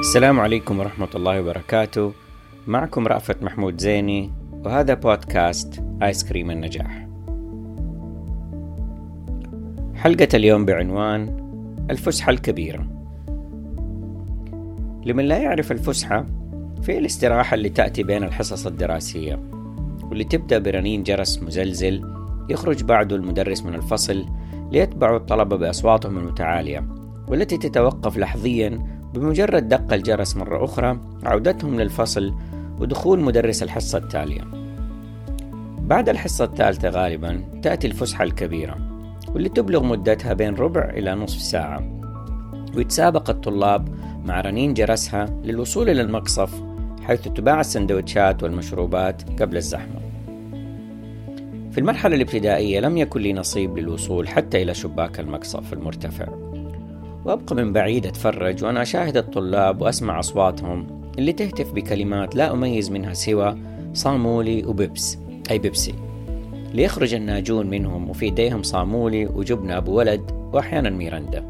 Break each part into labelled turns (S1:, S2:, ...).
S1: السلام عليكم ورحمة الله وبركاته. معكم رأفت محمود زيني وهذا بودكاست آيس كريم النجاح. حلقة اليوم بعنوان الفسحة الكبيرة. لمن لا يعرف الفسحة في الاستراحة اللي تأتي بين الحصص الدراسية واللي تبدأ برنين جرس مزلزل يخرج بعده المدرس من الفصل ليتبع الطلبة بأصواتهم المتعالية والتي تتوقف لحظيا بمجرد دق الجرس مرة أخرى عودتهم للفصل ودخول مدرس الحصة التالية. بعد الحصة الثالثة غالبا تأتي الفسحة الكبيرة واللي تبلغ مدتها بين ربع إلى نصف ساعة. ويتسابق الطلاب مع رنين جرسها للوصول إلى المقصف حيث تباع السندوتشات والمشروبات قبل الزحمة. في المرحلة الابتدائية لم يكن لي نصيب للوصول حتى إلى شباك المقصف المرتفع. وأبقى من بعيد أتفرج وأنا أشاهد الطلاب وأسمع أصواتهم اللي تهتف بكلمات لا أميز منها سوى صامولي وبيبس أي بيبسي. ليخرج الناجون منهم وفي يديهم صامولي وجبنة أبو ولد وأحيانا ميرندا.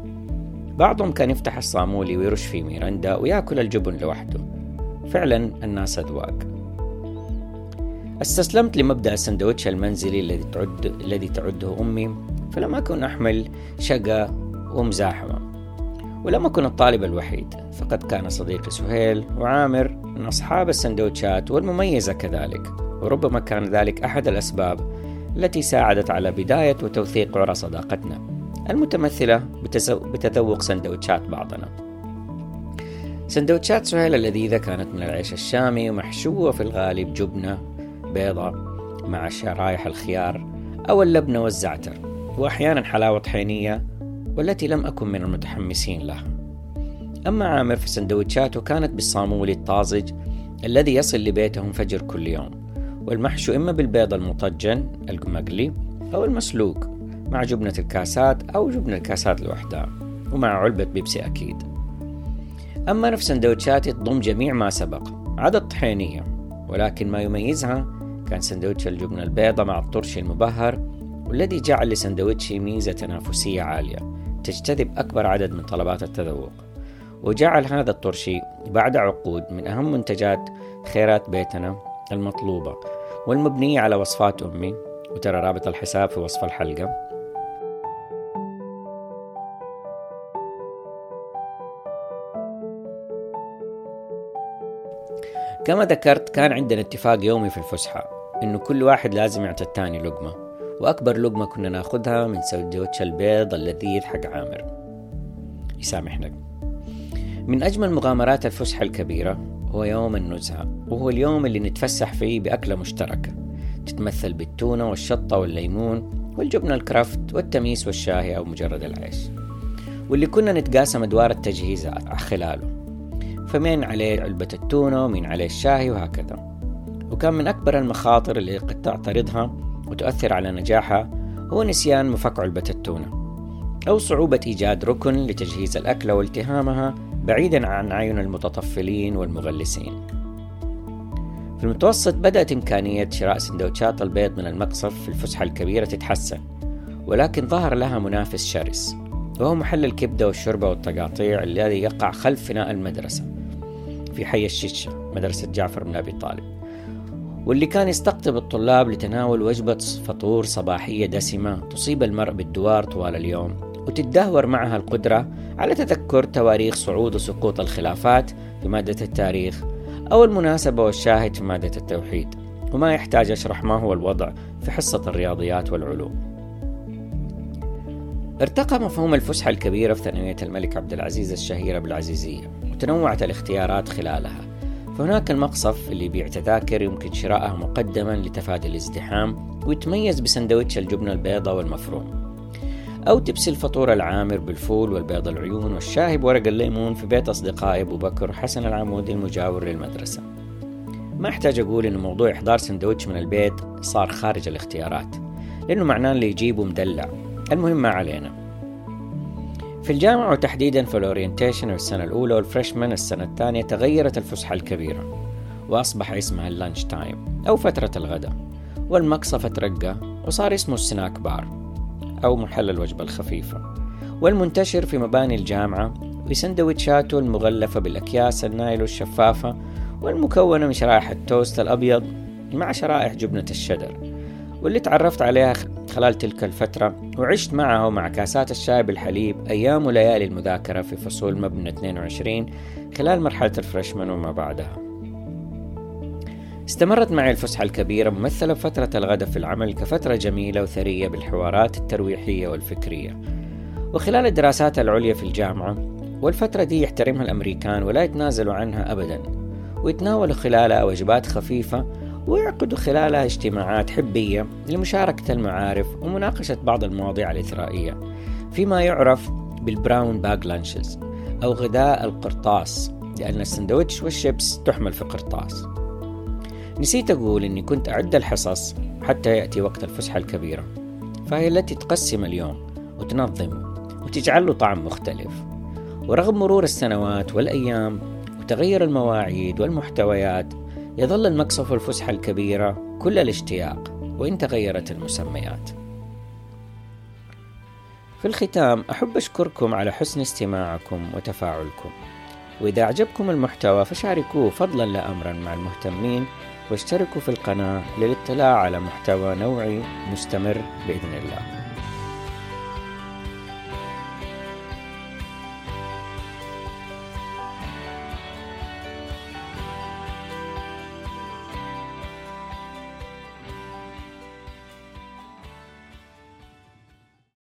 S1: بعضهم كان يفتح الصامولي ويرش فيه ميرندا ويأكل الجبن لوحده. فعلا الناس أذواق. استسلمت لمبدأ السندوتش المنزلي الذي تعد الذي تعده أمي فلم أكن أحمل شقة ومزاحمة. ولم أكن الطالب الوحيد فقد كان صديقي سهيل وعامر من أصحاب السندوتشات والمميزة كذلك وربما كان ذلك أحد الأسباب التي ساعدت على بداية وتوثيق عرى صداقتنا المتمثلة بتذوق سندوتشات بعضنا. سندوتشات سهيل اللذيذة كانت من العيش الشامي ومحشوة في الغالب جبنة بيضة مع شرايح الخيار أو اللبنة والزعتر وأحيانا حلاوة طحينية والتي لم أكن من المتحمسين لها أما عامر في سندوتشاته كانت بالصامولي الطازج الذي يصل لبيتهم فجر كل يوم والمحشو إما بالبيض المطجن المقلي أو المسلوق مع جبنة الكاسات أو جبنة الكاسات لوحدها ومع علبة بيبسي أكيد. أما نفس سندوتشاتي تضم جميع ما سبق عدا الطحينية ولكن ما يميزها كان سندوتش الجبنة البيضة مع الطرش المبهر والذي جعل لسندوتشي ميزة تنافسية عالية. تجتذب أكبر عدد من طلبات التذوق. وجعل هذا الطرشي بعد عقود من أهم منتجات خيرات بيتنا المطلوبة والمبنية على وصفات أمي وترى رابط الحساب في وصف الحلقة. كما ذكرت كان عندنا اتفاق يومي في الفسحة إنه كل واحد لازم يعطي الثاني لقمة. وأكبر لقمة كنا ناخذها من سندوتش البيض اللذيذ حق عامر. يسامحنا من أجمل مغامرات الفسحة الكبيرة هو يوم النزهة وهو اليوم اللي نتفسح فيه بأكلة مشتركة. تتمثل بالتونة والشطة والليمون والجبنة الكرافت والتميس والشاهي أو مجرد العيش. واللي كنا نتقاسم أدوار التجهيز خلاله. فمين عليه علبة التونة ومين عليه الشاهي وهكذا. وكان من أكبر المخاطر اللي قد تعترضها وتؤثر على نجاحها هو نسيان مفك علبة التونة أو صعوبة إيجاد ركن لتجهيز الأكلة والتهامها بعيدا عن عين المتطفلين والمغلسين. في المتوسط بدأت إمكانية شراء سندوتشات البيض من المقصف في الفسحة الكبيرة تتحسن ولكن ظهر لها منافس شرس وهو محل الكبدة والشوربة والتقاطيع الذي يقع خلف فناء المدرسة في حي الشيشة مدرسة جعفر بن أبي طالب. واللي كان يستقطب الطلاب لتناول وجبة فطور صباحية دسمة تصيب المرء بالدوار طوال اليوم وتتدهور معها القدرة على تذكر تواريخ صعود وسقوط الخلافات في مادة التاريخ أو المناسبة والشاهد في مادة التوحيد وما يحتاج أشرح ما هو الوضع في حصة الرياضيات والعلوم. ارتقى مفهوم الفسحة الكبيرة في ثانوية الملك عبد العزيز الشهيرة بالعزيزية وتنوعت الاختيارات خلالها. فهناك المقصف اللي يبيع تذاكر يمكن شراءها مقدما لتفادي الازدحام ويتميز بسندويتش الجبنة البيضاء والمفروم. أو تبسي الفطور العامر بالفول والبيض العيون والشاي بورق الليمون في بيت أصدقائي أبو بكر حسن العمودي المجاور للمدرسة. ما أحتاج أقول إن موضوع إحضار سندويتش من البيت صار خارج الاختيارات لأنه معناه اللي يجيبه مدلع. المهم ما علينا. في الجامعة وتحديدا في ال orientation السنة الأولى وال freshman السنة الثانية تغيرت الفسحة الكبيرة وأصبح اسمها ال lunch time أو فترة الغداء والمقصف ترقى وصار اسمه ال snack bar أو محل الوجبة الخفيفة. والمنتشر في مباني الجامعة بسندويتشاته المغلفة بالأكياس النايلو الشفافة والمكونة من شرائح التوست الأبيض مع شرائح جبنة الشدر. واللي تعرفت عليها خلال تلك الفترة وعشت معه مع كاسات الشاي بالحليب أيام وليالي المذاكرة في فصول مبنى 22 خلال مرحلة الفريشمان وما بعدها. استمرت معي الفسحة الكبيرة ممثلة بفترة الغداء في العمل كفترة جميلة وثرية بالحوارات الترويحية والفكرية. وخلال الدراسات العليا في الجامعة والفترة دي يحترمها الأمريكان ولا يتنازلوا عنها أبدا ويتناولوا خلالها وجبات خفيفة ويعقدوا خلالها اجتماعات حبية لمشاركة المعارف ومناقشة بعض المواضيع الإثرائية فيما يعرف بال brown bag lunches أو غداء القرطاس لأن السندويتش والشيبس تحمل في قرطاس. نسيت أقول أني كنت أعد الحصص حتى يأتي وقت الفسحة الكبيرة فهي التي تقسم اليوم وتنظمه وتجعل له طعم مختلف. ورغم مرور السنوات والأيام وتغير المواعيد والمحتويات يظل المقصف الفسحة الكبيرة كل الاشتياق وإن تغيرت المسميات. في الختام أحب أشكركم على حسن استماعكم وتفاعلكم. وإذا أعجبكم المحتوى فشاركوه فضلا لا أمرا مع المهتمين واشتركوا في القناة للاطلاع على محتوى نوعي مستمر بإذن الله.